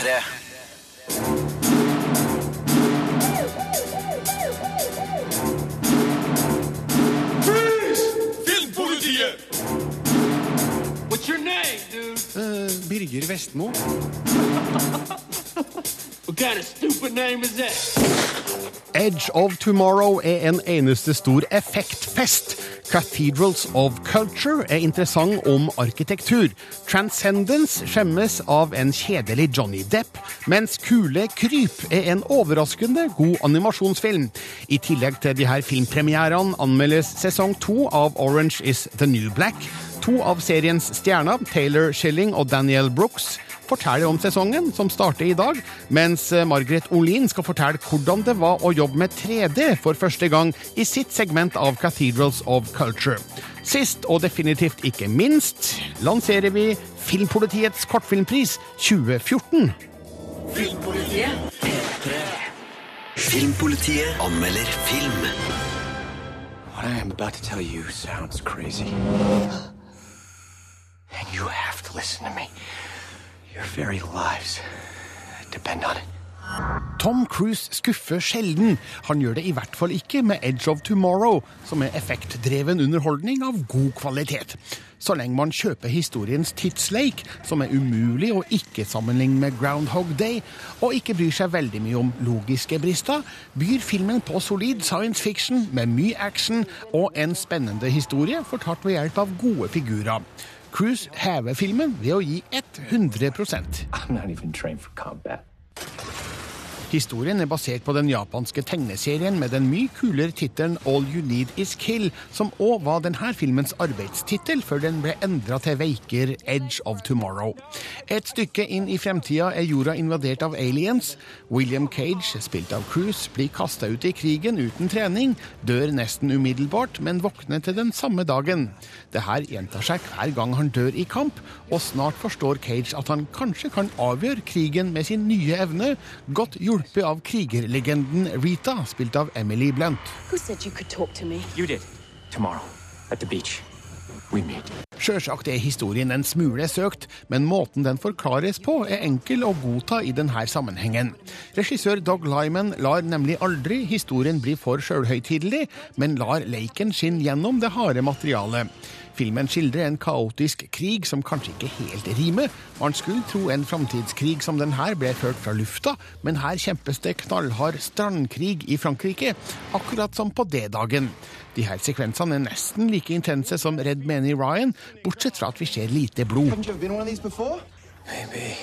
P3. Filmpolitiet! What's your name, dude? Birger Vestmo. What kind of stupid name is that? Edge of Tomorrow er en eneste stor effektfest. Cathedrals of Culture er interessant om arkitektur. Transcendence skjemmes av en kjedelig Johnny Depp, mens Kule kryp er en overraskende god animasjonsfilm. I tillegg til de her filmpremierene anmeldes sesong to av Orange is the New Black. To av seriens stjerner, Taylor Schilling og Daniel Brooks, forteller om sesongen, som starter i dag, mens eh, Margaret Olin skal fortelle hvordan det var å jobbe med 3D for første gang i sitt segment av Cathedrals of Culture. Sist og definitivt ikke minst lanserer vi Filmpolitiets kortfilmpris 2014. Filmpolitiet. Filmpolitiet anmelder film. What I am about to tell you sounds crazy. And you have to listen to me. Your very lives depend on it. Tom Cruise skuffer sjelden. Han gjør det i hvert fall ikke med Edge of Tomorrow, som er effektdreven underholdning av god kvalitet. Så lenge man kjøper historiens tidsleik, som er umulig å ikke sammenligne med Groundhog Day, og ikke bryr seg veldig mye om logiske brister, byr filmen på solid science fiction med mye action og en spennende historie fortalt ved hjelp av gode figurer. Cruise hever filmen ved å gi 100 Historien er basert på den japanske tegneserien med den mye kulere tittelen All You Need Is Kill, som òg var denne filmens arbeidstittel før den ble endra til Veiker Edge of Tomorrow. Et stykke inn i fremtida er jorda invadert av aliens. William Cage, spilt av Cruise, blir kasta ut i krigen uten trening, dør nesten umiddelbart, men våkner til den samme dagen. Det her gjentar seg hver gang han dør i kamp, og snart forstår Cage at han kanskje kan avgjøre krigen med sin nye evne, godt hjulpet av krigerlegenden Rita, spilt av Emily Blunt. Who said you could talk to me? You did. Tomorrow, at the beach. We meet. Sjølsagt er historien en smule søkt, men måten den forklares på er enkel å godta i denne sammenhengen. Regissør Doug Lyman lar nemlig aldri historien bli for sjølhøytidelig, men lar leiken skinne gjennom det harde materialet. Filmen skildrer en kaotisk krig som kanskje ikke helt rimer. Man skulle tro en framtidskrig som den her ble ført fra lufta, men her kjempes det knallhard strandkrig i Frankrike, akkurat som på D-dagen. De her sekvensene er nesten like intense som Red Many Ryan, bortsett fra at vi ser lite blod. Haven't you ever been on one of these? Maybe.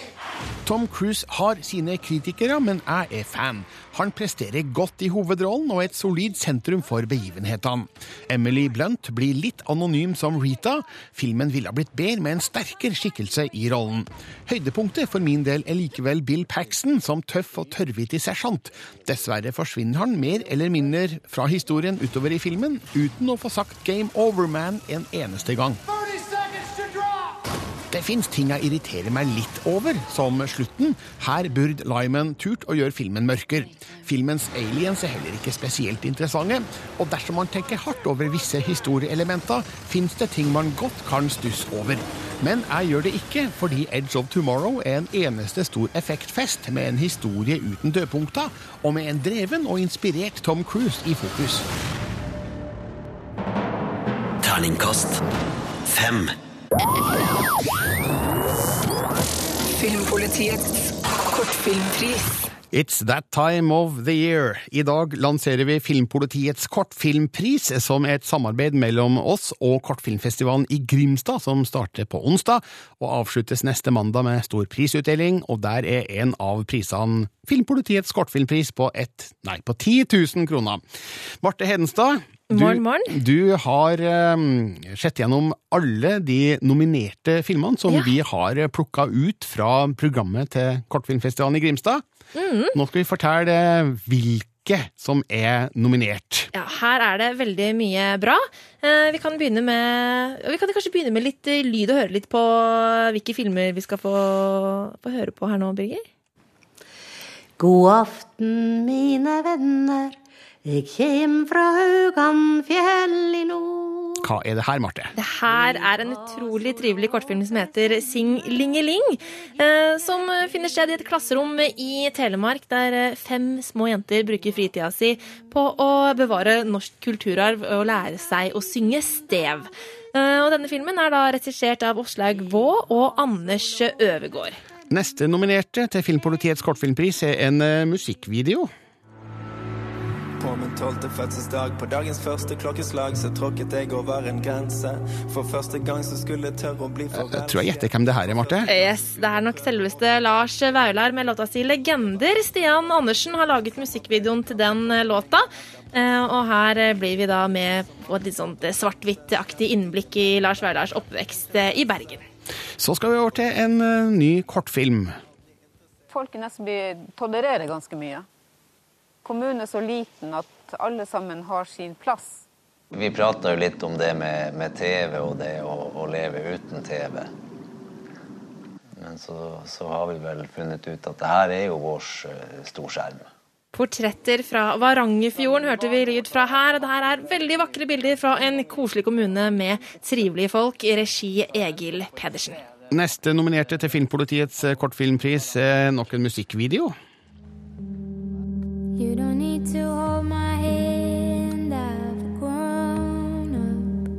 Tom Cruise har sine kritikere, men jeg er fan. Han presterer godt i hovedrollen og er et solid sentrum for begivenhetene. Emily Blunt blir litt anonym som Rita. Filmen ville blitt bedre med en sterkere skikkelse i rollen. Høydepunktet for min del er likevel Bill Paxton som tøff og tørrvittig sersjant. Dessverre forsvinner han mer eller mindre fra historien utover i filmen, uten å få sagt Game Over Man en eneste gang. 30 seconds to drop! Det fins ting jeg irriterer meg litt over, som slutten. Her burde Lyman turt å gjøre filmen mørkere. Filmens aliens er heller ikke spesielt interessante, og dersom man tenker hardt over visse historieelementer, fins det ting man godt kan stusse over. Men jeg gjør det ikke, fordi Edge of Tomorrow er en eneste stor effektfest med en historie uten dødpunkter, og med en dreven og inspirert Tom Cruise i fokus. Terningkast fem. Filmpolitiets kortfilmpris. It's that time of the year. I dag lanserer vi Filmpolitiets kortfilmpris, som er et samarbeid mellom oss og Kortfilmfestivalen i Grimstad, som starter på onsdag og avsluttes neste mandag med stor prisutdeling, og der er en av prisene Filmpolitiets kortfilmpris på ett, nei, på 10 000 kroner. Marte Hedenstad, Morgen, morgen. du har um, sett gjennom alle de nominerte filmene som Ja. vi har plukka ut fra programmet til Kortfilmfestivalen i Grimstad. Mm. Nå skal vi fortelle hvilke som er nominert. Ja, her er det veldig mye bra. Eh, vi kan begynne med Vi kan kanskje begynne med litt eh, lyd og høre litt på hvilke filmer vi skal få, få høre på her nå, Birger. God aften, mine venner. Jeg kjem fra Hauganfjell i nord. Hva er det her, Marte? Det her er en utrolig trivelig kortfilm som heter Sing Lingeling. Eh, som finner sted i et klasserom i Telemark, der eh, fem små jenter bruker fritida si på å bevare norsk kulturarv og lære seg å synge stev. Eh, og denne filmen er da regissert av Åslaug Vaa og Anders Øvergård. Neste nominerte til Filmpolitiets kortfilmpris er en musikkvideo. På min tolvte fødselsdag, på dagens første klokkeslag, så tråkket jeg over en grense. For første gang så skulle jeg tørre å bli forelsket Jeg tror jeg gjetter hvem det her er, Marte. Yes, Det er nok selveste Lars Vaular med låta si 'Legender'. Stian Andersen har laget musikkvideoen til den eh, låta. Eh, Og her eh, blir vi da med på et litt sånt eh, svart-hvitt-aktig innblikk i Lars Vaulars oppvekst eh, i Bergen. Så skal vi over til en eh, ny kortfilm. Folk i Nesby tolererer ganske mye. Kommunen er så liten at alle sammen har sin plass. Vi prata jo litt om det med, med TV og det å, å leve uten TV. Men så, så har vi vel funnet ut at det her er jo vår eh, storskjerm. Portretter fra Varangerfjorden hørte vi lyd fra her. og det her er veldig vakre bilder fra en koselig kommune med trivelige folk, i regi Egil Pedersen. Neste nominerte til Filmpolitiets eh, kortfilmpris er nok en musikkvideo. You don't need to hold my hand, I've grown up.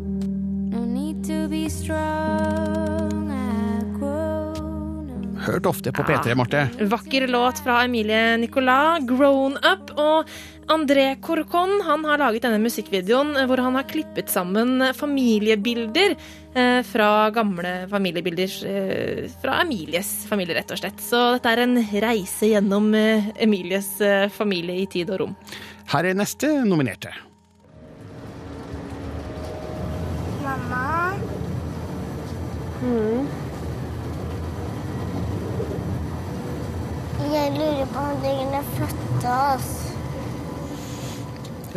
No need to be strong, I've grown up. Hørt ofte på P3, Marte. Vakker låt fra Emilie Nicolas, 'Grown Up'. Og André Corcon han har laget denne musikkvideoen hvor han har klippet sammen familiebilder eh, fra gamle familiebilder eh, fra Emilies familie, rett og slett. Så dette er en reise gjennom eh, Emilies eh, familie i tid og rom. Her er neste nominerte. Mamma? Jeg lurer på om dere er født oss.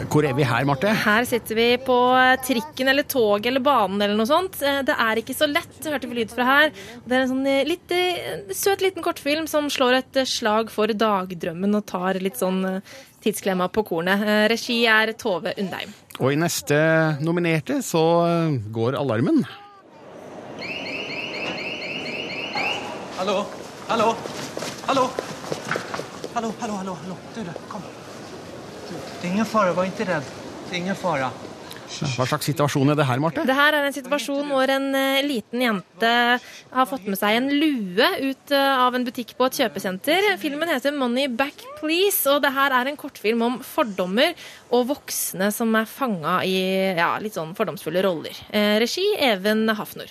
Hvor er vi her, Marte? Her sitter vi på trikken eller toget eller banen eller noe sånt. Eh, Det er ikke så lett, hørte vi lyd fra her. Det er en sånn eh, litt eh, søt liten kortfilm som slår et slag for dagdrømmen og tar litt sånn tidsklemma på kornet. Regi er Tove Undheim. Og i neste nominerte så går alarmen. Hallo? Hallo? Hallo? Hallo, hallo, hallo, hallo. Du, du, kom. Det er ingen fare, var ikke redd. Det er ingen fare. Hva slags situasjon er det her, Marte? Det her er en situasjon hvor en eh, liten jente har fått med seg en lue ut eh, av en butikk på et kjøpesenter. Filmen heter Money Back Please, og det her er en kortfilm om fordommer og voksne som er fanga i ja, litt sånn fordomsfulle roller. Eh, Regi Even Hafnor.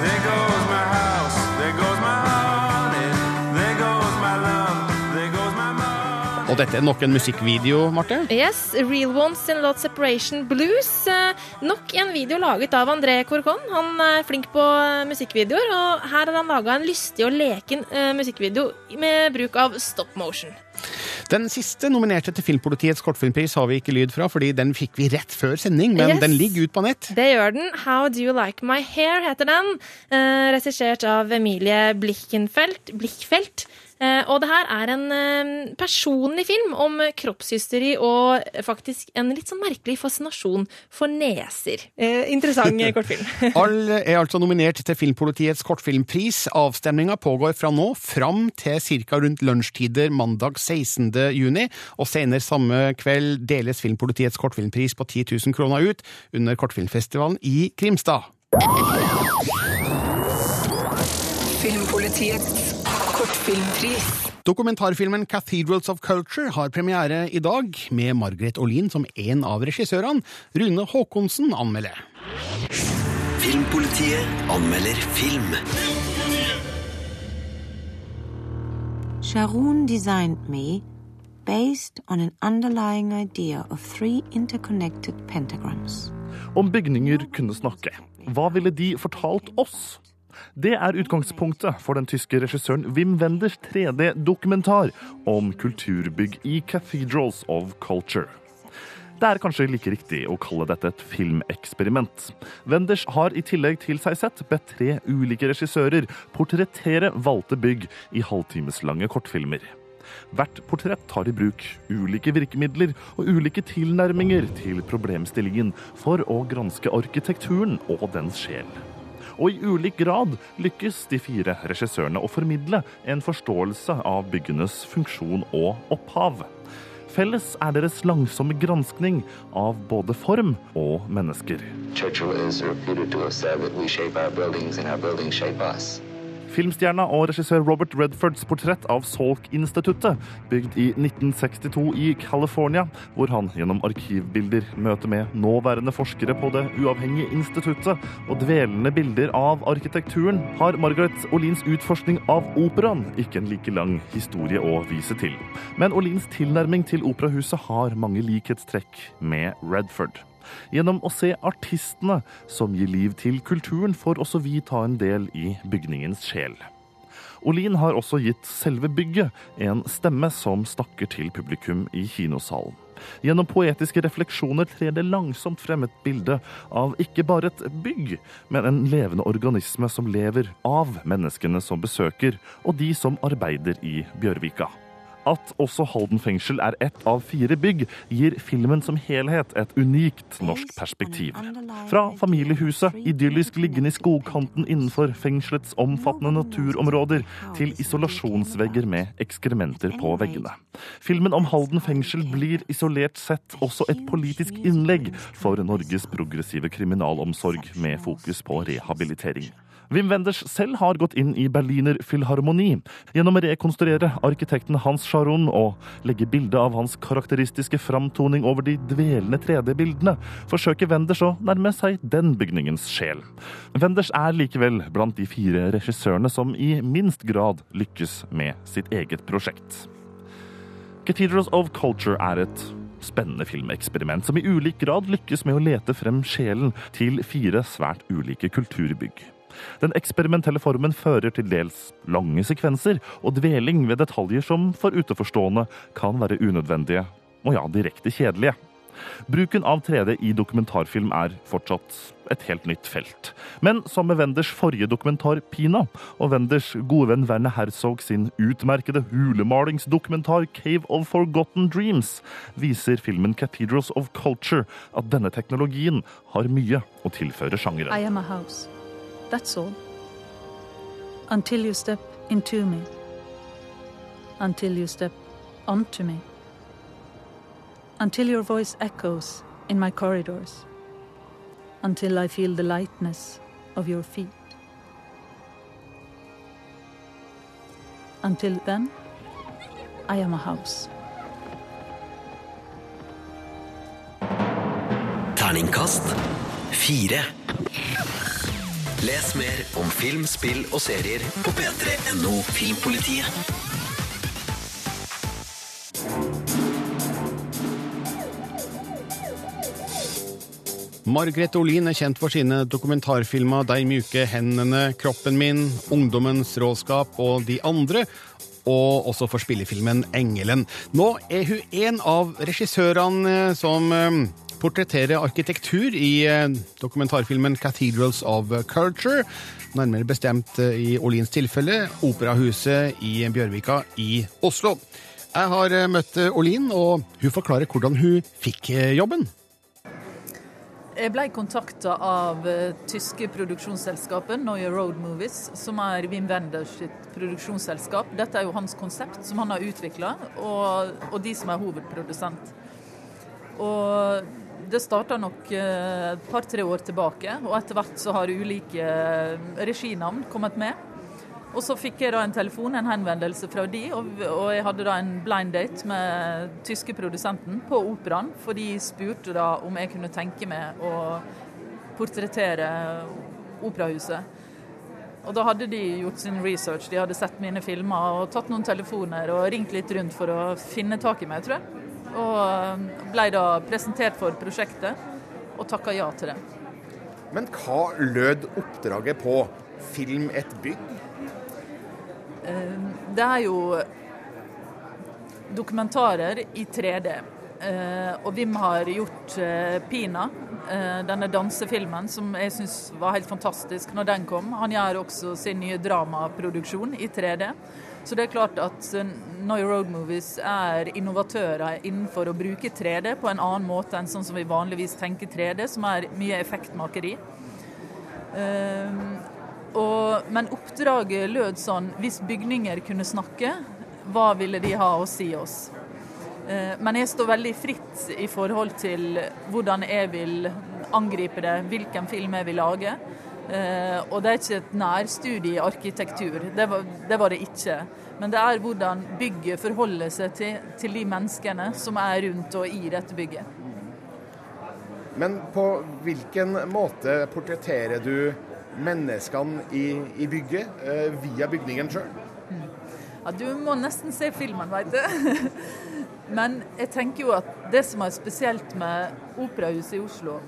There goes my house, there goes my honey, Og dette er nok en musikkvideo, Marte. Yes, Real Ones in Lot Separation Blues. Eh, nok en video laget av André Corcon. Han er flink på eh, musikkvideoer, og her har han laga en lystig og leken eh, musikkvideo med bruk av stop motion. Den siste nominerte til Filmpolitiets kortfilmpris har vi ikke lyd fra, fordi den fikk vi rett før sending, men Yes. den ligger ut på nett. Det gjør den. How Do You Like My Hair heter den. Eh, regissert av Emilie Blikkenfelt. Blikkfeldt. Eh, og det her er en eh, personlig film om kroppshysteri og faktisk en litt sånn merkelig fascinasjon for neser. Eh, interessant kortfilm. Alle er altså nominert til Filmpolitiets kortfilmpris. Avstemninga pågår fra nå fram til ca. rundt lunsjtider mandag 16. juni, og senere samme kveld deles Filmpolitiets kortfilmpris på 10 000 kroner ut under kortfilmfestivalen i Krimstad. Filmpolitiets kortfilmpris. Dokumentarfilmen Cathedrals of Culture har premiere i dag, med Margaret Olin som en av regissørene. Rune Haakonsen anmelder. Filmpolitiet anmelder film. Sharon designed me based on an underlying idea of three interconnected pentagrams. Om bygninger kunne snakke, hva ville de fortalt oss? Det er utgangspunktet for den tyske regissøren Wim Wenders 3D-dokumentar om kulturbygg i Cathedrals of Culture. Det er kanskje like riktig å kalle dette et filmeksperiment. Wenders har i tillegg til seg sett bedt tre ulike regissører portrettere valgte bygg i halvtimeslange kortfilmer. Hvert portrett tar i bruk ulike virkemidler og ulike tilnærminger til problemstillingen for å granske arkitekturen og dens sjel. Og i ulik grad lykkes de fire regissørene å formidle en forståelse av byggenes funksjon og opphav. Felles er deres langsomme granskning av både form og mennesker. Churchill is reputed to have said that we shape our buildings and our buildings shape us. Filmstjerna og regissør Robert Redfords portrett av Salk-instituttet, bygd i 1962 i California, hvor han gjennom arkivbilder møter med nåværende forskere på det uavhengige instituttet og dvelende bilder av arkitekturen, har Margaret Olins utforskning av operaen ikke en like lang historie å vise til. Men Olins tilnærming til operahuset har mange likhetstrekk med Redford. Gjennom å se artistene som gir liv til kulturen, får også vi ta en del i bygningens sjel. Olin har også gitt selve bygget en stemme som snakker til publikum i kinosalen. Gjennom poetiske refleksjoner trer det langsomt frem et bilde av ikke bare et bygg, men en levende organisme som lever av menneskene som besøker, og de som arbeider i Bjørvika. At også Halden fengsel er ett av fire bygg, gir filmen som helhet et unikt norsk perspektiv. Fra familiehuset, idyllisk liggende i skogkanten innenfor fengselets omfattende naturområder, til isolasjonsvegger med ekskrementer på veggene. Filmen om Halden fengsel blir isolert sett også et politisk innlegg for Norges progressive kriminalomsorg med fokus på rehabilitering. Wim Wenders selv har gått inn i Berliner Philharmoni gjennom å rekonstruere arkitekten Hans Scharon og legge bilde av hans karakteristiske framtoning over de dvelende 3D-bildene, forsøker Wenders å nærme seg den bygningens sjel. Wenders er likevel blant de fire regissørene som i minst grad lykkes med sitt eget prosjekt. Cathedrals of Culture er et spennende filmeksperiment som i ulik grad lykkes med å lete frem sjelen til fire svært ulike kulturbygg. Den eksperimentelle formen fører til dels lange sekvenser og dveling ved detaljer som for utenforstående kan være unødvendige og ja, direkte kjedelige. Bruken av 3D i dokumentarfilm er fortsatt et helt nytt felt. Men som med Wenders forrige dokumentar 'Pina' og Wenders gode venn Werner Herzog sin utmerkede hulemalingsdokumentar 'Cave of Forgotten Dreams', viser filmen 'Cathedrals of Culture' at denne teknologien har mye å tilføre sjangeren. I am a house. That's all. Until you step into me. Until you step onto me. Until your voice echoes in my corridors. Until I feel the lightness of your feet. Until then, I am a house. Terningkast fire. Les mer om film, spill og serier på p3.no Filmpolitiet. Margrethe Olin er kjent for sine dokumentarfilmer 'De mjuke hendene', 'Kroppen min', 'Ungdommens råskap' og de andre, og også for spillefilmen 'Engelen'. Nå er hun en av regissørene som portretterer arkitektur i eh, dokumentarfilmen 'Cathedrals of Culture'. Nærmere bestemt eh, i Olins tilfelle Operahuset i Bjørvika i Oslo. Jeg har eh, møtt Olin, og hun forklarer hvordan hun fikk jobben. Jeg ble kontakta av tyske produksjonsselskapet Neue Road Movies, som er Wim Wenders produksjonsselskap. Dette er jo hans konsept, som han har utvikla, og, og de som er hovedprodusent. Og det starta nok eh, et par-tre år tilbake, og etter hvert så har ulike eh, reginavn kommet med. Og så fikk jeg da en telefon, en henvendelse fra de, og, jeg hadde da en blind date med tyske produsenten på Operaen, for de spurte da om jeg kunne tenke meg å portrettere Operahuset. Og da hadde de gjort sin research, de hadde sett mine filmer og tatt noen telefoner og ringt litt rundt for å finne tak i meg, tror jeg. Og ble da presentert for prosjektet og takka ja til det. Men hva lød oppdraget på? Film et bygg? Eh, Det er jo dokumentarer i 3D. Eh, Og Wim har gjort eh, Pina, denne dansefilmen, som jeg syns var helt fantastisk når den kom. Han gjør også sin nye dramaproduksjon i 3D. Så det er klart at eh, Noy Road Movies er innovatører innenfor å bruke 3D på en annen måte enn sånn som vi vanligvis tenker 3D, som er mye effektmakeri. Eh, og, men oppdraget lød sånn Hvis bygninger kunne snakke, hva ville de ha å si oss? Eh, Men jeg står veldig fritt i forhold til hvordan jeg vil angripe det, hvilken film jeg vil lage. Eh, Og det er ikke et nærstudie i arkitektur, det var, det var det ikke. Men det er hvordan bygget forholder seg til, til de menneskene som er rundt og i dette bygget. Men på hvilken måte portretterer du menneskene i, i bygget eh, via bygningen sjøl? Ja, du må nesten se filmen, veit du. Men jeg tenker jo at det som er spesielt med Operahuset i Oslo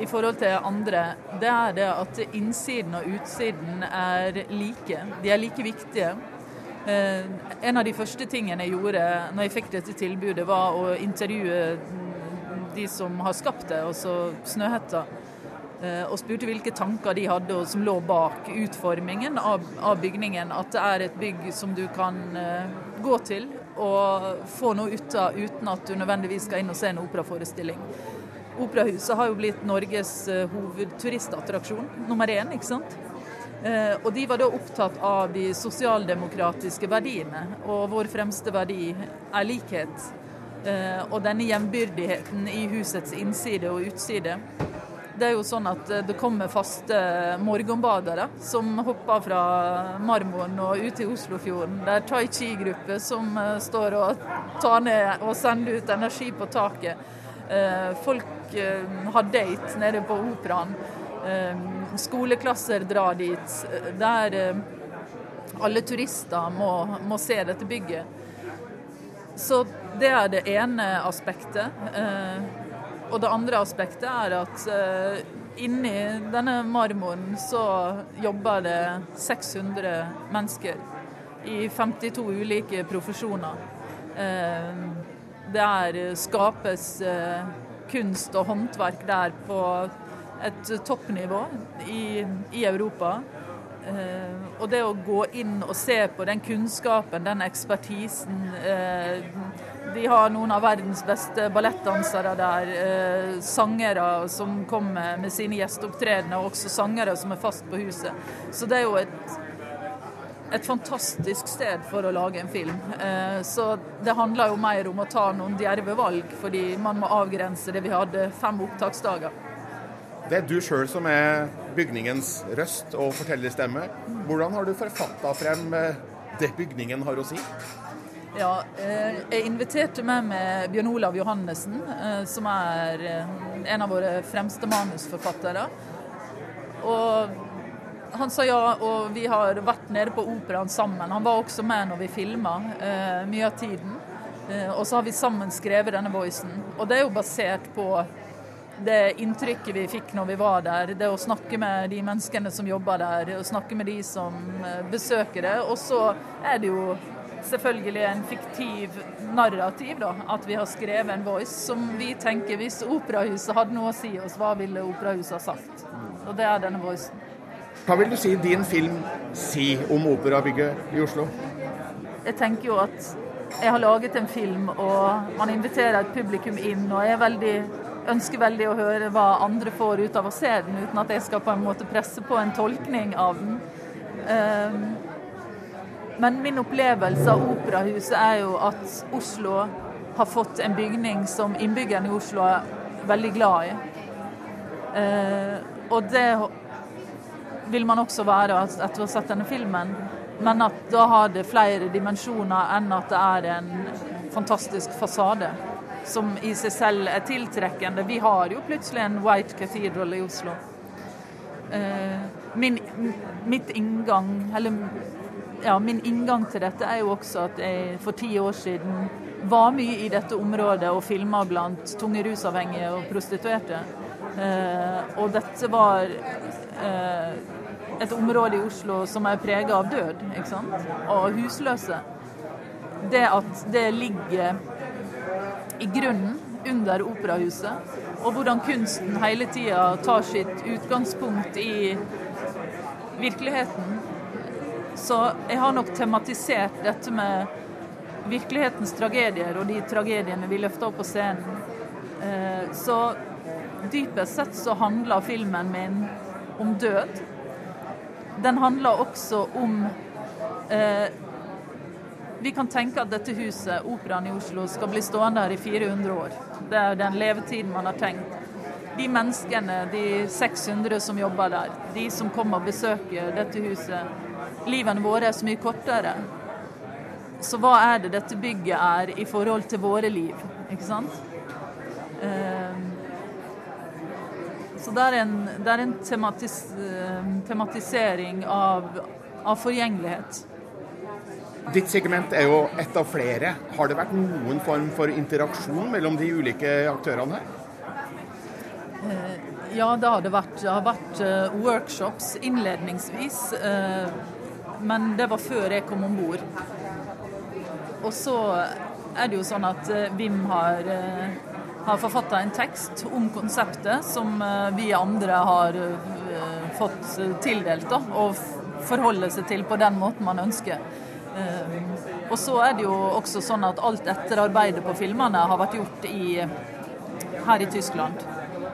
i forhold til andre, det er det at innsiden og utsiden er like. De er like viktige. Eh, en av de første tingene jeg gjorde når jeg fikk dette tilbudet, var å intervjue de som har skapt det, altså Snøhetta. Eh, og spurte hvilke tanker de hadde som lå bak utformingen av, av bygningen. At det er et bygg som du kan eh, gå til og få noe ut av uten at du nødvendigvis skal inn og se en operaforestilling. Operahuset har jo blitt Norges eh, hovedturistattraksjon, nummer én, ikke sant. Eh, Og de var da opptatt av de sosialdemokratiske verdiene, og vår fremste verdi er likhet. Eh, Og denne jevnbyrdigheten i husets innside og utside. Det er jo sånn at det kommer faste morgenbadere som hopper fra marmoren og ut til Oslofjorden. Det er tai chi-gruppe som står og tar ned og sender ut energi på taket. Eh, Folk eh, har date nede på operaen. Eh, Skoleklasser drar dit. Der alle turister må, må se dette bygget. Så det er det ene aspektet. Og det andre aspektet er at inni denne marmoren så jobber det 600 mennesker i 52 ulike profesjoner. Eh, det er skapes eh, kunst og håndverk der på et toppnivå i, i Europa. Uh, og det å gå inn og se på den kunnskapen, den ekspertisen uh, De har noen av verdens beste ballettdansere der, Uh, sangere som kommer med sine gjesteopptredener, og også sangere som er fast på huset. Så det er jo et, et fantastisk sted for å lage en film. Eh, så det handler jo mer om å ta noen djerve valg, fordi man må avgrense det. Vi hadde fem opptaksdager. Det er du sjøl som er bygningens røst og fortellerstemme. Hvordan har du forfatta frem eh, det bygningen har å si? Ja, eh, jeg inviterte med meg Bjørn Olav Johannessen, som er en av våre fremste manusforfattere. Og han sa ja, og vi har vært nede på operaen sammen. Han var også med når vi filma mye av tiden. Eh, og så har vi sammen skrevet denne voicen. Og det er jo basert på det inntrykket vi fikk når vi var der. Det å snakke med de menneskene som jobber der, og snakke med de som eh, besøker det. Og så er det jo selvfølgelig en fiktiv narrativ, da. At vi har skrevet en voice som vi tenker hvis Operahuset hadde noe å si oss, hva ville Operahuset ha sagt? Og det er denne voicen. Hva vil du si din film sier om operabygget i Oslo? Jeg tenker jo at jeg har laget en film, og man inviterer et publikum inn. Og jeg veldig, ønsker veldig å høre hva andre får ut av å se den, uten at jeg skal på en måte presse på en tolkning av den. Um, men min opplevelse av Operahuset er jo at Oslo har fått en bygning som innbyggerne i Oslo er veldig glad i. Eh, og det vil man også være etter å ha sett denne filmen. Men at da har det flere dimensjoner enn at det er en fantastisk fasade. Som i seg selv er tiltrekkende. Vi har jo plutselig en White Cathedral i Oslo. Eh, min, mitt inngang, eller ja, min inngang til dette er jo også at jeg for ti år siden var mye i dette området og filma blant tunge rusavhengige og prostituerte. Eh, og dette var eh, et område i Oslo som er prega av død ikke sant? og husløse. Det at det ligger i grunnen under operahuset, og hvordan kunsten hele tida tar sitt utgangspunkt i virkeligheten. Så jeg har nok tematisert dette med virkelighetens tragedier og de tragediene vi løfter opp på scenen. Eh, Så dypest sett så handler filmen min om død. Den handler også om eh, Vi kan tenke at dette huset, Operaen i Oslo, skal bli stående her i 400 år. Det er den levetiden man har tenkt. De menneskene, de 600 som jobber der, de som kommer og besøker dette huset, livene våre er så mye kortere. Så hva er det dette bygget er i forhold til våre liv, ikke sant? Eh, så det er en, det er en tematis, eh, tematisering av, av forgjengelighet. Ditt segment er jo ett av flere. Har det vært noen form for interaksjon mellom de ulike aktørene her? Eh, Ja, det har det vært. Det har vært eh, workshops innledningsvis, men det var før jeg kom om bord. Og så er det jo sånn at Vim har, har forfatta en tekst om konseptet som eh, vi andre har eh, fått tildelt, da, og forholde seg til på den måten man ønsker. Eh, Og så er det jo også sånn at alt etterarbeidet på filmene har vært gjort i, her i Tyskland.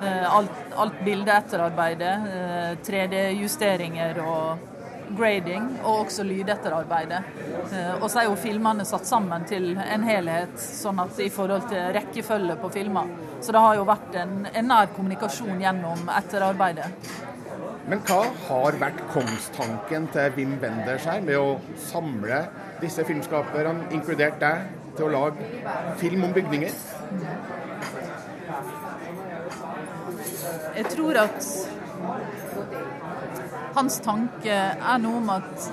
Eh, Alt, alt bildeetterarbeidet, eh, 3D-justeringer og grading, og også lydetterarbeidet. Eh, Og så er jo filmene satt sammen til en helhet, sånn at i forhold til rekkefølge på filmer. Så det har jo vært en, en nær kommunikasjon gjennom etterarbeidet. Men hva har vært kongstanken til Wim Wenders her med å samle disse filmskaperne, inkludert deg, til å lage film om bygninger? Jeg tror at hans tanke er noe om at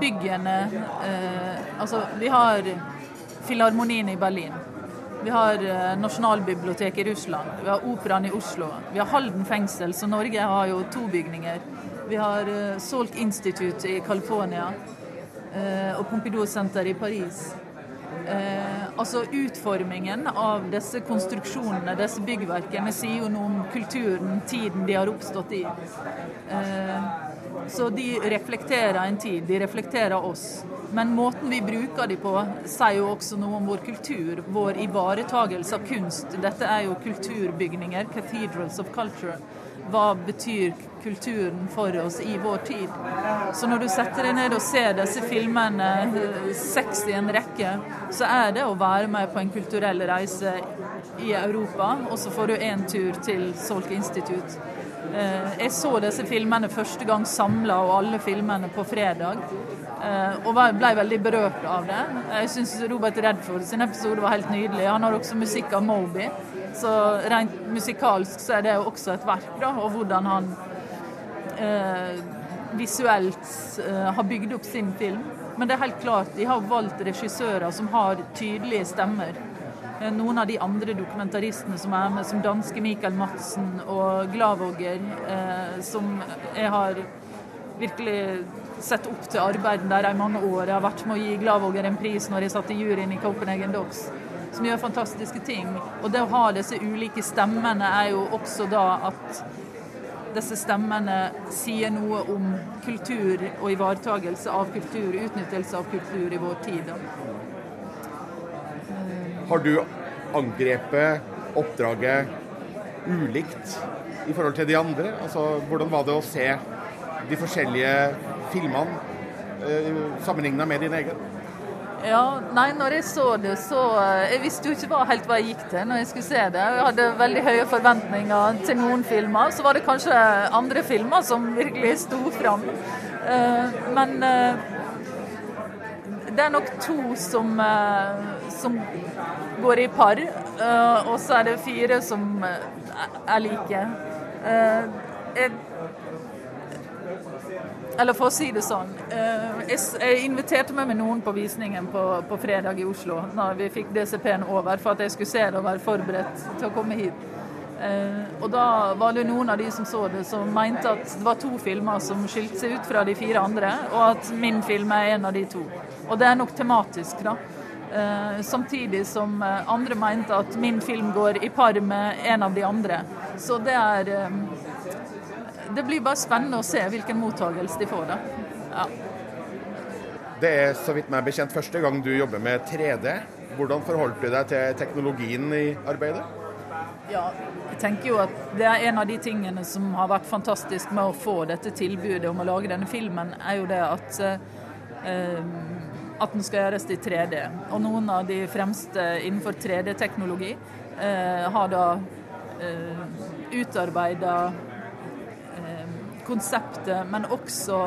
byggene eh, Altså, vi har Filharmonien i Berlin. Vi har eh, Nasjonalbiblioteket i Russland. Vi har Operaen i Oslo. Vi har Halden fengsel, så Norge har jo to bygninger. Vi har eh, Salt Institute i California eh, og Pompidou Center i Paris. Eh, altså Utformingen av disse konstruksjonene, disse byggverkene, sier jo noe om kulturen, tiden de har oppstått i. Eh, så de reflekterer en tid, de reflekterer oss. Men måten vi bruker de på, sier jo også noe om vår kultur, vår ivaretagelse av kunst. Dette er jo kulturbygninger, 'cathedrals of culture'. Hva betyr kulturen for oss i vår tid? Så når du setter deg ned og ser disse filmene, eh, seks i en rekke, så er det å være med på en kulturell reise i Europa, og så får du en tur til Solk Institute. Eh, Jeg så disse filmene første gang samla, og alle filmene på fredag. eh, Og ble veldig berørt av det. Jeg syns Robert Redford sin episode var helt nydelig. Han har også musikk av Moby. Så rent musikalsk så er det også et verk, da. Og hvordan han eh, visuelt eh, har bygd opp sin film. Men det er helt klart, de har valgt regissører som har tydelige stemmer. Eh, Noen av de andre dokumentaristene som er med, som danske Michael Madsen og Glavåger, eh, som jeg har virkelig sett opp til arbeidet der i mange år. Jeg har vært med å gi Glavåger en pris når jeg satt i juryen i Copenhagen Docs, som gjør fantastiske ting. Og det å ha disse ulike stemmene er jo også da at disse stemmene sier noe om kultur og ivaretagelse av kultur, utnyttelse av kultur i vår tid. Har du angrepet oppdraget ulikt i forhold til de andre? Altså, hvordan var det å se de forskjellige filmene eh, sammenligna med din egen? Ja, nei, når jeg så det, så eh, Jeg visste jo ikke helt hva jeg gikk til når jeg skulle se det. Jeg hadde veldig høye forventninger til noen filmer. Så var det kanskje andre filmer som virkelig sto fram. Eh, Men eh, det er nok to som, som går i par. Og så er det fire som jeg er like. Eh, Jeg eller for å si det sånn, eh, jeg, inviterte meg med noen på visningen på, på fredag i Oslo, når vi fikk DCP-en over, for at jeg skulle se det og være forberedt til å komme hit. Eh, og da var det noen av de som så det, som mente at det var to filmer som skilte seg ut fra de fire andre, og at min film er en av de to. Og det er nok tematisk, da. Uh, samtidig som andre mente at min film går i par med en av de andre. Så det er eh, Det blir bare spennende å se hvilken mottagelse de får, da. Ja. Det er så vidt meg bekjent første gang du jobber med 3D. Hvordan forholdt du deg til teknologien i arbeidet? Ja, jeg tenker jo at det er en av de tingene som har vært fantastisk med å få dette tilbudet om å lage denne filmen, er jo det at eh, at den skal gjøres i 3D. Og noen av de fremste innenfor 3D-teknologi eh, har da eh, utarbeida konseptet, men også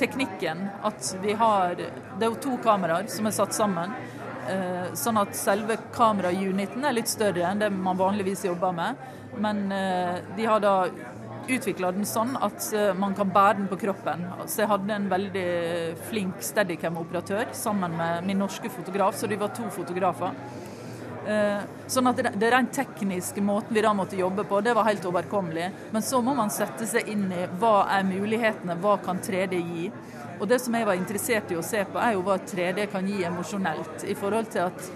teknikken. At vi har Det er jo to kameraer som er satt sammen. Eh, sånn at selve kamerauniten er litt større enn det man vanligvis jobber med. Men eh, de har da utvikla den sånn at eh, man kan bære den på kroppen. Så jeg hadde en veldig flink Steadicam-operatør sammen med min norske fotograf, så de var to fotografer. Eh, Sånn at det, rent tekniske måten vi da måtte jobbe på, det var helt overkommelig. Men så må man sette seg inn i hva er mulighetene, hva kan 3D gi. Og det som jeg var interessert i å se på, er jo hva 3D kan gi emosjonelt. I forhold til at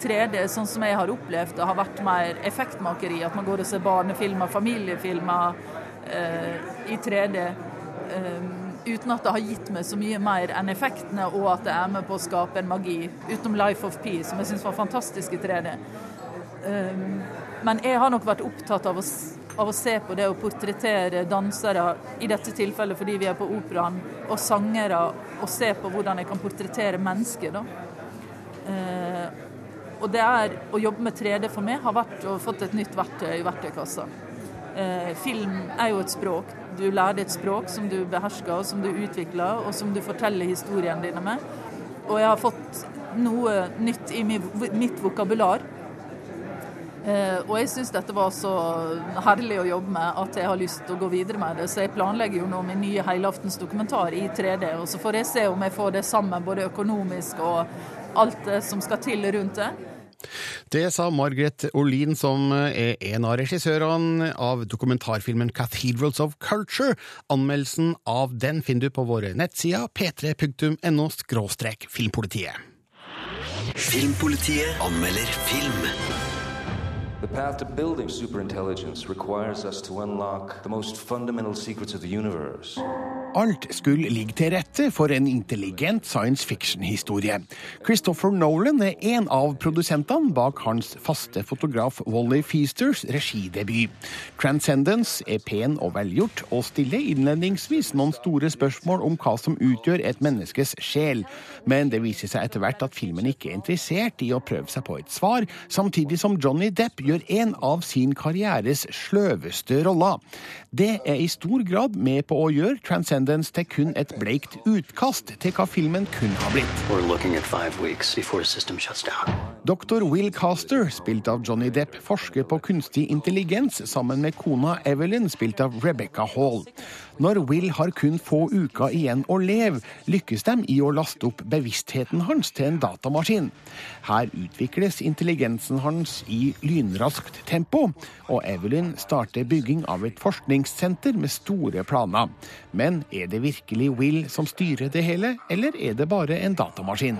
3D, sånn som jeg har opplevd det, har vært mer effektmakeri. At man går og ser barnefilmer, familiefilmer eh, i 3D. eh, uten at det har gitt meg så mye mer enn effektene, og at det er med på å skape en magi. Utenom Life of Pi, som jeg syns var fantastisk i 3D. Um, men jeg har nok vært opptatt av å, av å se på det å portrettere dansere, i dette tilfellet fordi vi er på operaen, og sangere, og se på hvordan jeg kan portrettere mennesker. da. Eh, og det er å jobbe med 3D for meg har vært å fått et nytt verktøy i verktøykassa. Eh, film er jo et språk. Du lærer et språk som du behersker, og som du utvikler, og som du forteller historiene dine med. Og jeg har fått noe nytt i mitt vokabular. Eh, og jeg syns dette var så herlig å jobbe med at jeg har lyst til å gå videre med det. Så jeg planlegger jo nå min nye helaftens dokumentar i 3D. Og så får jeg se om jeg får det sammen, både økonomisk og alt det som skal til rundt det. Det sa Margaret Olin, som er en av regissørene av dokumentarfilmen Cathedrals of Culture. Anmeldelsen av den finner du på våre nettsider p3.no filmpolitiet. Filmpolitiet anmelder film. The path to building superintelligence requires us to unlock the most fundamental secrets of the universe. Alt skulle ligge til rette for en intelligent science fiction-historie. Christopher Nolan er en av produsentene bak hans faste fotograf Wally Feasters regidebut. Transcendence er pen og velgjort, og stiller innledningsvis noen store spørsmål om hva som utgjør et menneskes sjel. Men det viser seg etter hvert at filmen ikke er interessert i å prøve seg på et svar, samtidig som Johnny Depp gjør en av sin karrieres sløveste roller. Det er i stor grad med på å gjøre Transcendence til kun et bleikt utkast til hva filmen kunne ha blitt. Dr. Will Caster, spilt av Johnny Depp, forsker på kunstig intelligens sammen med kona Evelyn, spilt av Rebecca Hall. Når Will har kun få uker igjen å leve, lykkes de i å laste opp bevisstheten hans til en datamaskin. Her utvikles intelligensen hans i lynraskt tempo, og Evelyn starter bygging av et forskningssenter med store planer. Men er det virkelig Will som styrer det hele, eller er det bare en datamaskin?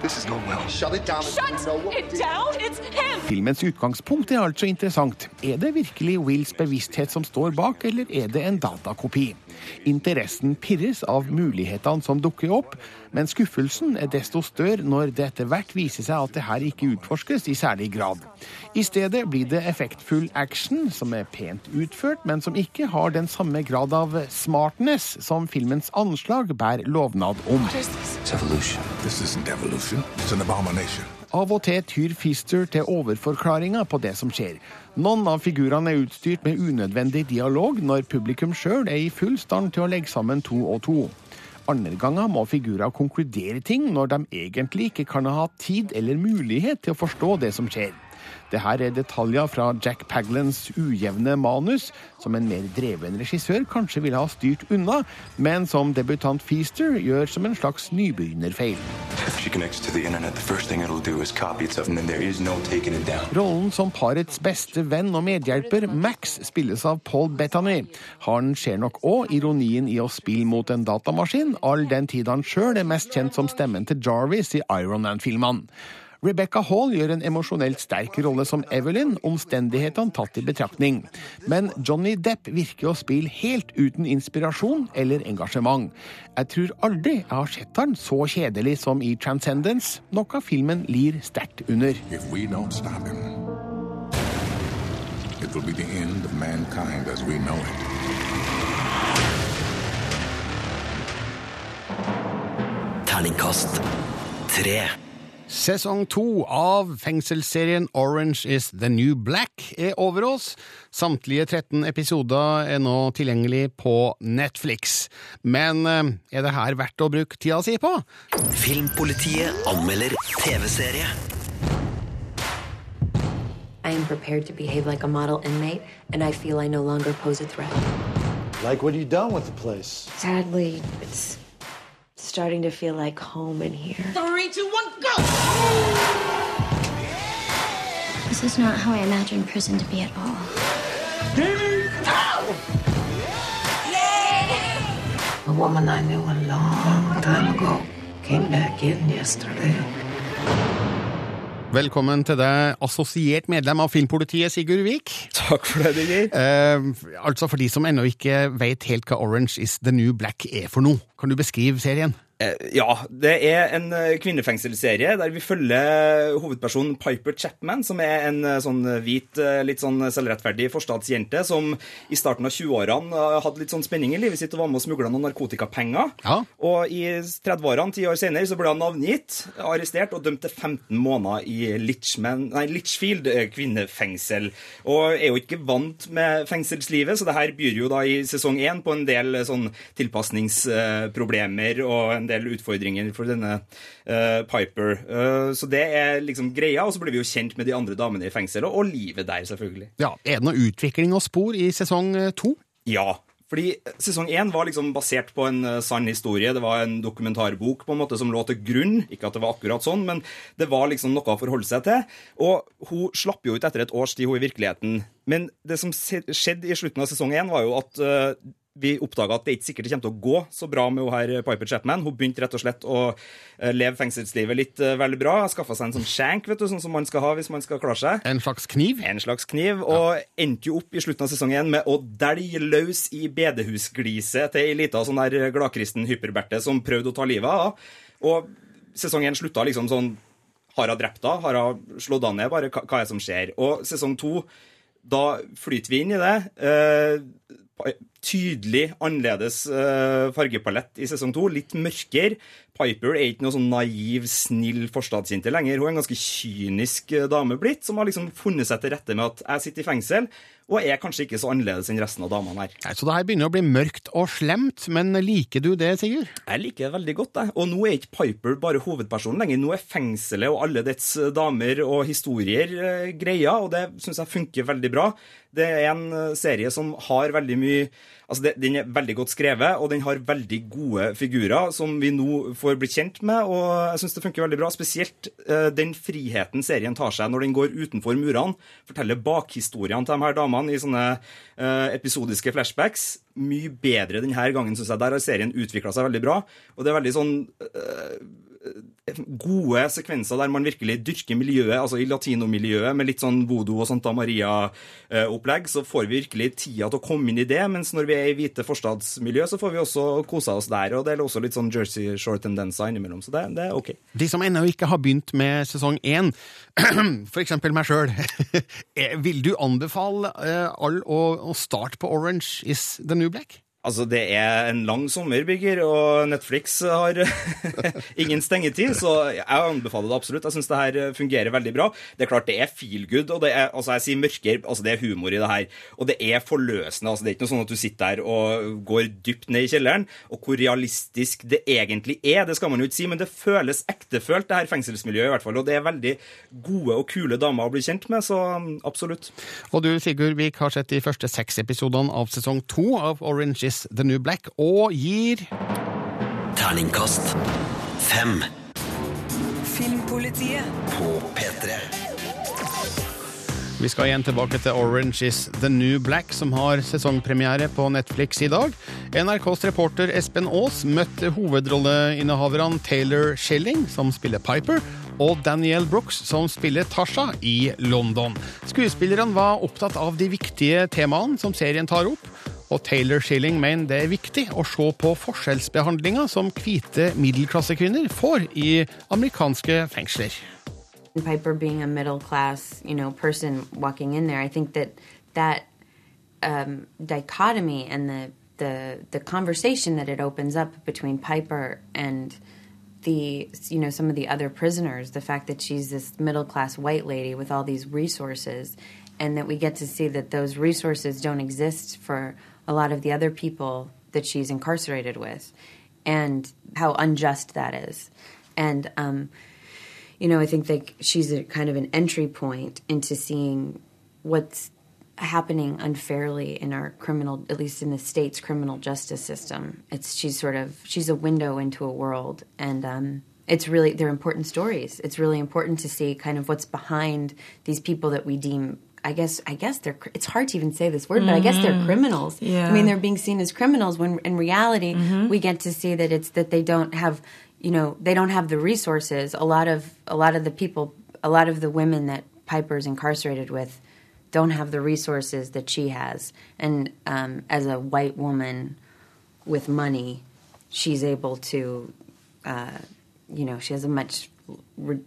Filmens utgangspunkt er altså interessant. Er det virkelig Wills bevissthet som står bak, eller er det en datakopi? Interessen pirres av mulighetene som dukker opp, men skuffelsen er desto større når det etter hvert viser seg at det her ikke utforskes i særlig grad. I stedet blir det effektfull action, som er pent utført, men som ikke har den samme grad av smartness som filmens anslag bærer lovnad om. It's evolution. This isn't evolution. It's an abomination. Av og til tyr Fister til overforklaringer på det som skjer. Noen av figurene er utstyrt med unødvendig dialog når publikum sjøl er i full stand til å legge sammen to og to. Andre ganger må figurer konkludere ting når de egentlig ikke kan ha tid eller mulighet til å forstå det som skjer. Det her er detaljer fra Jack Paglans ujevne manus, som en mer dreven regissør kanskje ville ha styrt unna, men som debutant Feaster gjør som en slags nybegynnerfeil. Rollen som parets beste venn og medhjelper, Max, spilles av Paul Bettany. Han ser nok òg ironien i å spille mot en datamaskin, all den tid han sjøl er mest kjent som stemmen til Jarvis i Iron Man-filmene. Rebecca Hall gjør en emosjonelt sterk rolle som Evelyn, omstendighetene tatt i betraktning. Men Johnny Depp virker å spille helt uten inspirasjon eller engasjement. Jeg tror aldri jeg har sett han så kjedelig som i Transcendence, noe filmen lir sterkt under. If we don't stop him, it will be the end of mankind as we know it. Terningkast tre. Sesong to av fengselsserien Orange is the New Black er over oss. Samtlige 13 episoder er nå tilgjengelig på Netflix. Men eh, er det her verdt å bruke tida si på? Filmpolitiet anmelder TV-serie. I am prepared to behave like a model inmate, and I feel I no longer pose a threat. Like, what you done with the place? Sadly, it's starting to feel like home in here. Three, two, one, go! This is not how I imagined prison to be at all. A woman I knew a long time ago came back in yesterday. Velkommen til deg, assosiert medlem av Filmpolitiet, Sigurd Vik. Takk for det, Digger. Eh, altså For de som ennå ikke vet helt hva Orange is the New Black er for noe, kan du beskrive serien? Eh, Ja, det er en eh, kvinnefengselsserie der vi følger hovedpersonen Piper Chapman, som er en eh, sånn hvit, litt sånn selvrettferdig forstadsjente som i starten av 20-årene eh, hadde litt sånn spenning i livet sitt og var med og smugla noen narkotikapenger. Og i 30-årene, ti år senere, så ble han navngitt, arrestert og dømt til 15 måneder i Litchman, nei, Litchfield kvinnefengsel. Og er jo ikke vant med fengselslivet, så det her byr jo da i sesong én på en del sånn tilpasningsproblemer og en del utfordringer for denne uh, Piper. Uh, så det er liksom greia, og så blir vi jo kjent med de andre damene i fengselet, og livet der, selvfølgelig. Ja, Er det noe utvikling og spor i sesong eh, to? Ja. Fordi sesong én var liksom basert på en sann historie. Det var en dokumentarbok på en måte som lå til grunn. Ikke at det var akkurat sånn, men det var liksom noe å forholde seg til. Og hun slapp jo ut etter et års tid, hun i virkeligheten. Men det som skjedde i slutten av sesong én, var jo at vi oppdaga at det ikke sikkert kommer til å gå så bra med hun her Piper Chapman. Hun begynte rett og slett å eh, leve fengselslivet litt eh, veldig bra. Skaffa seg en sånn shank, vet du, sånn som man skal ha hvis man skal klare seg. En slags kniv? En slags kniv, og endte jo opp i slutten av sesongen med å dælje løs i bedehusgliset til ei lita sånn der gladkristen hyperberte som prøvde å ta livet av henne. Og sesongen slutta liksom sånn Har hun drept henne? Har hun slått henne ned? Bare hva, hva er det som skjer? Og sesong to, da flyter vi inn i det. Eh, tydelig annerledes eh, fargepalett i sesong to. Litt mørkere. Piper er ikke noe sånn naiv, snill forstadsjente lenger. Hun er en ganske kynisk eh, dame blitt, som har liksom funnet seg til rette med at jeg sitter i fengsel, og er kanskje ikke så annerledes enn resten av damene her. Nei, Så det her begynner å bli mørkt og slemt, men liker du det, Sigurd? Jeg liker det veldig godt. Jeg. Og nå er ikke Piper bare hovedpersonen lenger. Nå er fengselet og alle dets damer og historier eh, greia, og det syns jeg funker veldig bra. Det er en eh, serie som har veldig mye Altså, det, Den er veldig godt skrevet, og den har veldig gode figurer som vi nå får bli kjent med. og jeg synes det funker veldig bra, Spesielt eh, den friheten serien tar seg når den går utenfor murene. Forteller bakhistoriene til de her damene i sånne eh, episodiske flashbacks. Mye bedre denne gangen, syns jeg. Der har serien utvikla seg veldig bra. Og det er veldig sånn eh, gode sekvenser der man virkelig dyrker miljøet, altså i latinomiljøet, med litt sånn voodoo og Santa Maria-opplegg, så får vi virkelig tida til å komme inn i det. Mens når vi er i hvite forstadsmiljø, så får vi også kosa oss der. Og det er også litt sånn Jersey Shore-tendenser innimellom, så det, det er OK. De som ennå ikke har begynt med sesong én, eksempel meg sjøl, vil du anbefale all alle å, å starte på Orange is the New Black? Altså, Det er en lang sommer, Birger, og Netflix har ingen stengetid, så jeg anbefaler det absolutt. Jeg syns det her fungerer veldig bra. Det er klart det er feel good, og det er altså jeg sier mørker, altså det er humor i det her. Og det er forløsende. altså Det er ikke noe sånn at du sitter der og går dypt ned i kjelleren. Og hvor realistisk det egentlig er, det skal man jo ikke si, men det føles ektefølt, det her fengselsmiljøet i hvert fall. Og det er veldig gode og kule damer å bli kjent med, så absolutt. Og du, Sigurd Vik, har sett de første seks episodene av sesong to av Orange is the New Black, og gir Terningkast fem. Filmpolitiet På P3. Vi skal igjen tilbake til Orange is the New Black, som har sesongpremiere på Netflix i dag. NRKs reporter Espen Aas møtte hovedrolleinnehaverne Taylor Schilling, som spiller Piper, og Daniel Brooks, som spiller Tasha i London. Skuespillerne var opptatt av de viktige temaene som serien tar opp. Og Taylor Schilling mener det er viktig å se på forskjellsbehandlinga som hvite middelklassekvinner får i amerikanske fengsler. Piper being a middle class, you know, person walking in there, I think that that um, dichotomy and the, the the conversation that it opens up between Piper and the you know some of the other prisoners, the fact that she's this middle class white lady with all these resources, and that we get to see that those resources don't exist for a lot of the other people that she's incarcerated with, and how unjust that is, and. Um, you know, I think like she's a kind of an entry point into seeing what's happening unfairly in our criminal, at least in the state's criminal justice system. It's she's sort of she's a window into a world, and um, it's really they're important stories. It's really important to see kind of what's behind these people that we deem. I guess I guess they're. It's hard to even say this word, but I guess they're Mhm. criminals. Yeah. I mean, they're being seen as criminals when in reality Mhm. we get to see that it's that they don't have you know they don't have the resources a lot of a lot of the people a lot of the women that piper's incarcerated with don't have the resources that she has and um, as a white woman with money she's able to uh, you know she has a much re-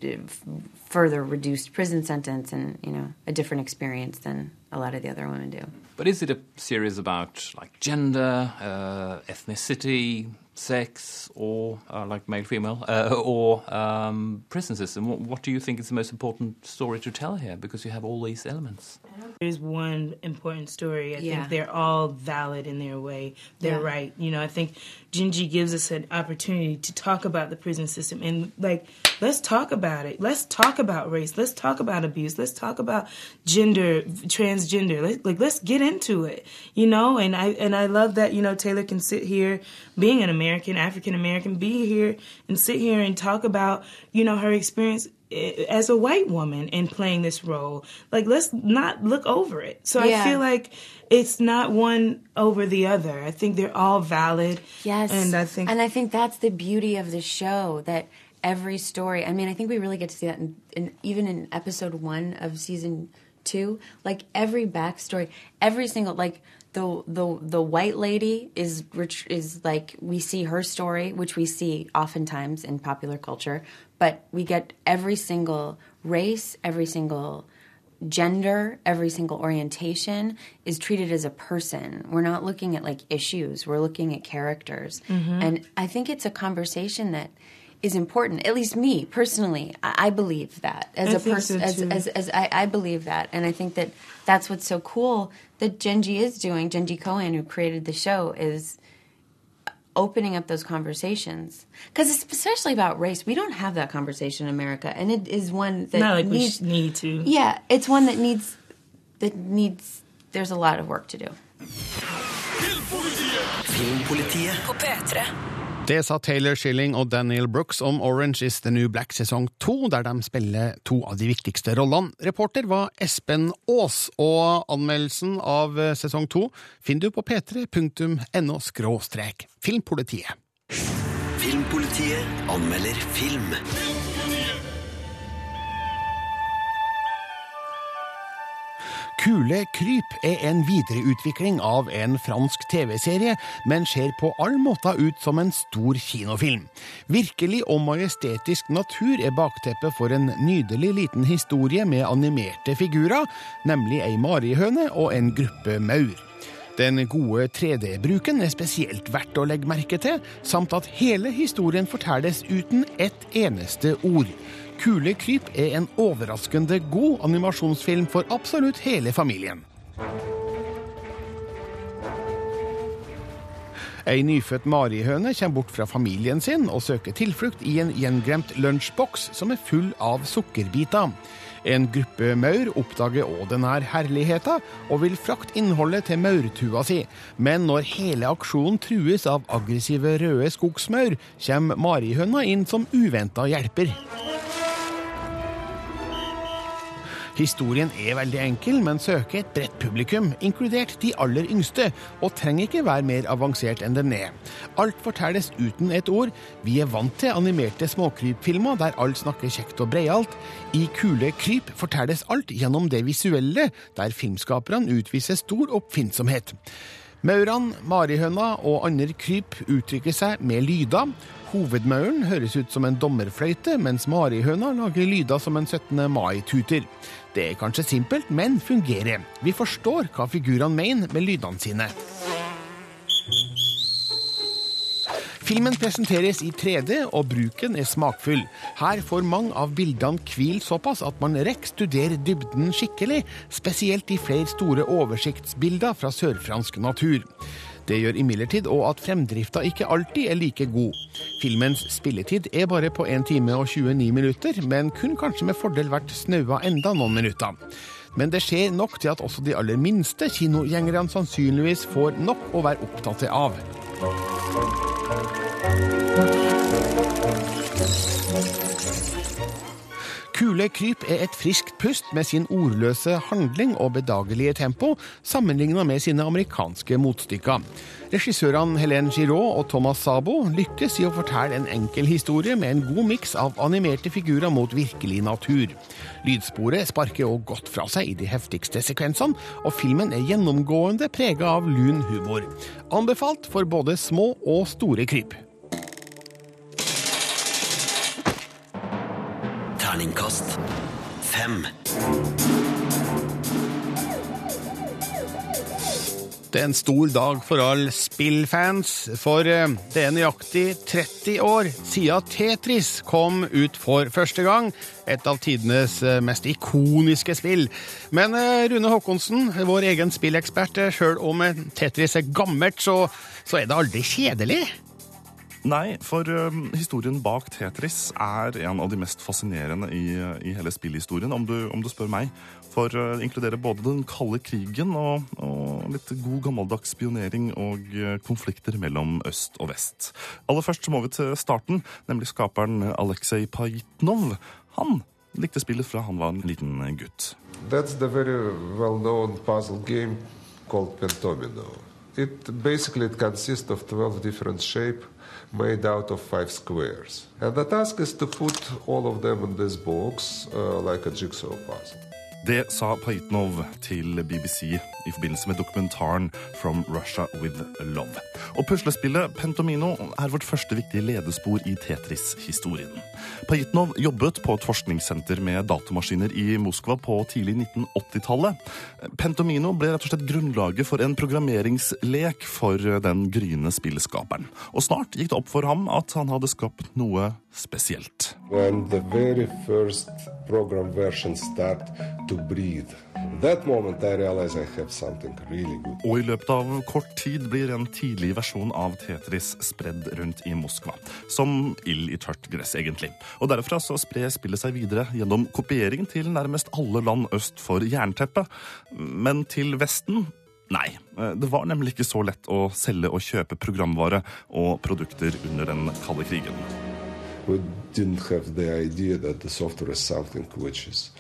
further reduced prison sentence and you know a different experience than a lot of the other women do. But is it a series about like gender, uh, ethnicity, sex, or uh, like male female, uh, or um, prison system? What, what do you think is the most important story to tell here? Because you have all these elements. There's one important story. I Yeah. think they're all valid in their way. They're Yeah. right. You know, I think Gingy gives us an opportunity to talk about the prison system and like let's talk about it. Let's talk about race. Let's talk about abuse. Let's talk about gender, transgender. Let, like let's get into it. You know, and I and I love that you know Taylor can sit here, being an American, African American, be here and sit here and talk about you know her experience as a white woman in playing this role. Like, let's not look over it. So Yeah. I feel like it's not one over the other. I think they're all valid. Yes. And I think and I think that's the beauty of the show that every story. I mean, I think we really get to see that in, in even in episode one of season two. Like every backstory, every single like the the the white lady is rich is like we see her story, which we see oftentimes in popular culture, but we get every single race, every single gender, every single orientation is treated as a person. We're not looking at like issues, we're looking at characters. Mhm. And I think it's a conversation that is important. At least me personally, I, I believe that as I a person, so, as, as, as I, I believe that, and I think that that's what's so cool that Genji is doing. Genji Cohen, who created the show, is opening up those conversations because it's especially about race. We don't have that conversation in America, and it is one that not like needs we sh- need to. yeah, it's one that needs that needs. There's a lot of work to do. Filmpolitiet På P3. Det sa Taylor Schilling og Daniel Brooks om Orange is the New Black sesong to, der de spiller to av de viktigste rollene. Reporter var Espen Aas, og anmeldelsen av eh, sesong to finner du på p3.no skråstrek filmpolitiet. Filmpolitiet anmelder film. Kule kryp er en videreutvikling av en fransk TV-serie, men ser på all måte ut som en stor kinofilm. Virkelig og majestetisk natur er bakteppet for en nydelig liten historie med animerte figurer, nemlig ei marihøne og en gruppe maur. Den gode 3D-bruken er spesielt verdt å legge merke til, samt at hele historien fortelles uten ett eneste ord. Kule kryp er en overraskende god animasjonsfilm for absolutt hele familien. Ei nyfødt marihøne kommer bort fra familien sin og søker tilflukt i en gjenglemt lunsjboks som er full av sukkerbiter. En gruppe maur oppdager òg denne herligheta og vil frakte innholdet til maurtua si, men når hele aksjonen trues av aggressive røde skogsmaur, kommer marihøna inn som uventa hjelper. Historien er veldig enkel, men søker et bredt publikum, inkludert de aller yngste, og trenger ikke være mer avansert enn den er. Alt fortelles uten et ord. Vi er vant til animerte småkrypfilmer der alt snakker kjekt og breialt. I Kule kryp fortelles alt gjennom det visuelle, der filmskaperne utviser stor oppfinnsomhet. Maurene, marihøna og andre kryp uttrykker seg med lyder. Hovedmauren høres ut som en dommerfløyte, mens marihøna lager lyder som en 17. mai-tuter. Det er kanskje simpelt, men fungerer. Vi forstår hva figurene mener med lydene sine. Filmen presenteres i 3D, og bruken er smakfull. Her får mange av bildene hvile såpass at man rekker studere dybden skikkelig, spesielt i flere store oversiktsbilder fra sørfransk natur. Det gjør imidlertid òg at fremdrifta ikke alltid er like god. Filmens spilletid er bare på 1 time og 29 minutter, men kunne kanskje med fordel vært snaua enda noen minutter. Men det skjer nok til at også de aller minste kinogjengerne sannsynligvis får nok å være opptatt av. Kule kryp er et friskt pust med sin ordløse handling og bedagelige tempo, sammenligna med sine amerikanske motstykker. Regissørene Helen Giraud og Thomas Sabo lykkes i å fortelle en enkel historie med en god miks av animerte figurer mot virkelig natur. Lydsporet sparker òg godt fra seg i de heftigste sekvensene, og filmen er gjennomgående prega av lun humor. Anbefalt for både små og store kryp. Terningkast fem. Det er en stor dag for alle spillfans, for eh, det er nøyaktig 30 år siden Tetris kom ut for første gang. Et av tidenes eh, mest ikoniske spill. Men eh, Rune Håkonsen, vår egen spillekspert, sjøl om Tetris er gammelt, så, så er det aldri kjedelig? Nei, for um, historien bak Tetris er en av de mest fascinerende i, i hele spillhistorien, om du, om du spør meg. For uh, det inkluderer både den kalde krigen og, og litt god gammeldags spionering og uh, konflikter mellom øst og vest. Aller først så må vi til starten, nemlig skaperen Aleksej Pajitnov. Han likte spillet fra han var en liten gutt. That's the very well-known puzzle game called Pentomino. It basically it consists of 12 different shapes made out of five squares. And the task is to put all of them in this box uh, like a jigsaw puzzle. Det sa Pajitnov til BBC i forbindelse med dokumentaren From Russia with Love. Og puslespillet Pentomino er vårt første viktige ledespor i Tetris-historien. Pajitnov jobbet på et forskningssenter med datamaskiner i Moskva på tidlig 1980-tallet. Pentomino ble rett og slett grunnlaget for en programmeringslek for den gryende spillskaperen. Og snart gikk det opp for ham at han hadde skapt noe spesielt. Really. Og i løpet av kort tid blir en tidlig versjon av Tetris spredd rundt i Moskva. Som ild i tørt gress, egentlig. Og derfra så sprer spillet seg videre gjennom kopiering til nærmest alle land øst for jernteppet. Men til Vesten Nei, det var nemlig ikke så lett å selge og kjøpe programvare og produkter under den kalde krigen. We didn't have the idea that the software is something which is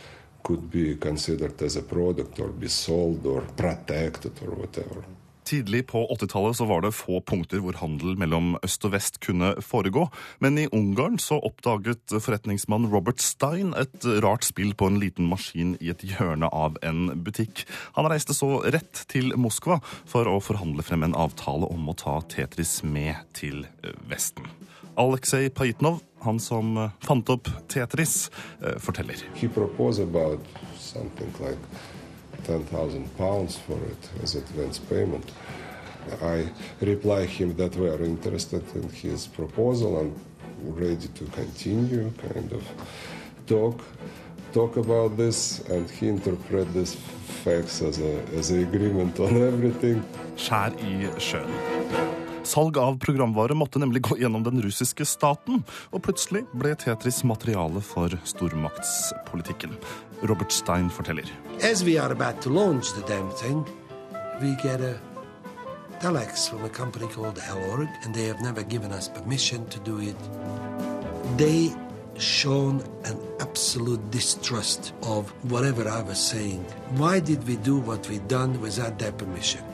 could be considered as a product or be sold or protected or whatever. Tidlig på 80-tallet var det få punkter hvor handel mellom øst og vest kunne foregå. Men i Ungarn så oppdaget forretningsmann Robert Stein et rart spill på en liten maskin i et hjørne av en butikk. Han reiste så rett til Moskva for å forhandle frem en avtale om å ta Tetris med til Vesten. Aleksej Pajitnov, han som fant opp Tetris, forteller. About something like 10,000 pounds for it as advance payment. I reply him that we are interested in his proposal and ready to continue kind of talk talk about this and he interpret this facts as a as a agreement on everything. Skjær i sjøen. Salg av programvare måtte nemlig gå gjennom den russiske staten, og plutselig ble Tetris materiale for stormaktspolitikken. Robert Stein forteller. As we are about to launch the damn thing, we get a telex from a company called Elorg, and they have never given us permission to do it. They shown an absolute distrust of whatever I was saying. Why did we do what we done without their permission?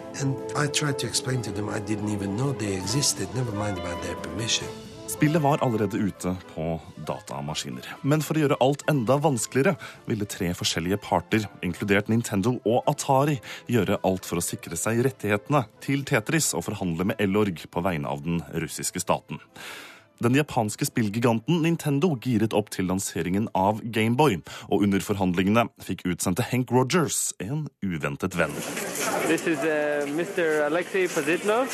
Spillet var allerede ute på datamaskiner. Men for å gjøre alt enda vanskeligere ville tre forskjellige parter, inkludert Nintendo og Atari, gjøre alt for å sikre seg rettighetene til Tetris og forhandle med Elorg på vegne av den russiske staten. Den japanske spillgiganten Nintendo giret opp til lanseringen av Gameboy, og under forhandlingene fikk utsendte Hank Rogers en uventet venn. This is uh, Mr. Alexei Pozitnov.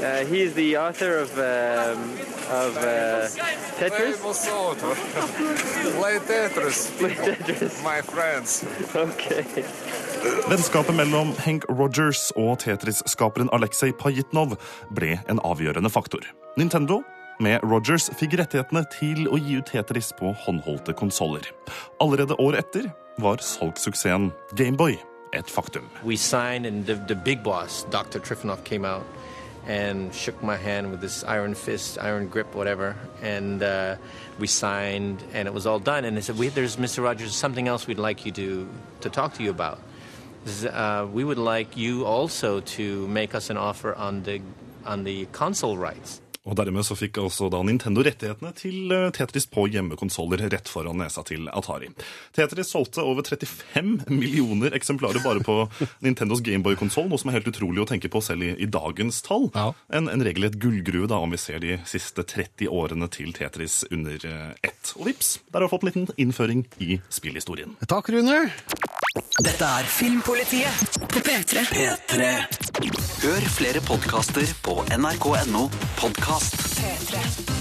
Uh, he the author of, um, of uh, Tetris. Play Tetris. Play Tetris. My friends. Okay. Vennskapet mellom Hank Rogers og Tetris-skaperen Alexei Pajitnov ble en avgjørende faktor. Nintendo med Rogers fikk rettighetene til å gi ut Tetris på håndholdte konsoller. Allerede året etter var salgssuksessen Gameboy et faktum. We signed, and the, big boss, Dr. Trifonov, came out and shook my hand with this iron fist, iron grip, whatever. And uh, we signed, and it was all done. And they said, "There's Mr. Rogers. Something else we'd like you to to talk to you about. Uh, we would like you also to make us an offer on the on the console rights." Og dermed så fikk også da Nintendo rettighetene til eh, Tetris på hjemmekonsoller rett foran nesa til Atari. Tetris solgte over 35 millioner eksemplarer bare på Nintendos Gameboy-konsoll, noe som er helt utrolig å tenke på selv i, i dagens tall. En, en regelrett gullgrue, da, om vi ser de siste 30 årene til Tetris under eh, ett. Og vips, der har vi fått en liten innføring i spillhistorien. Takk, Rune. Dette er Filmpolitiet På P3. P3. Hør flere podkaster på nrk.no podkast. P3.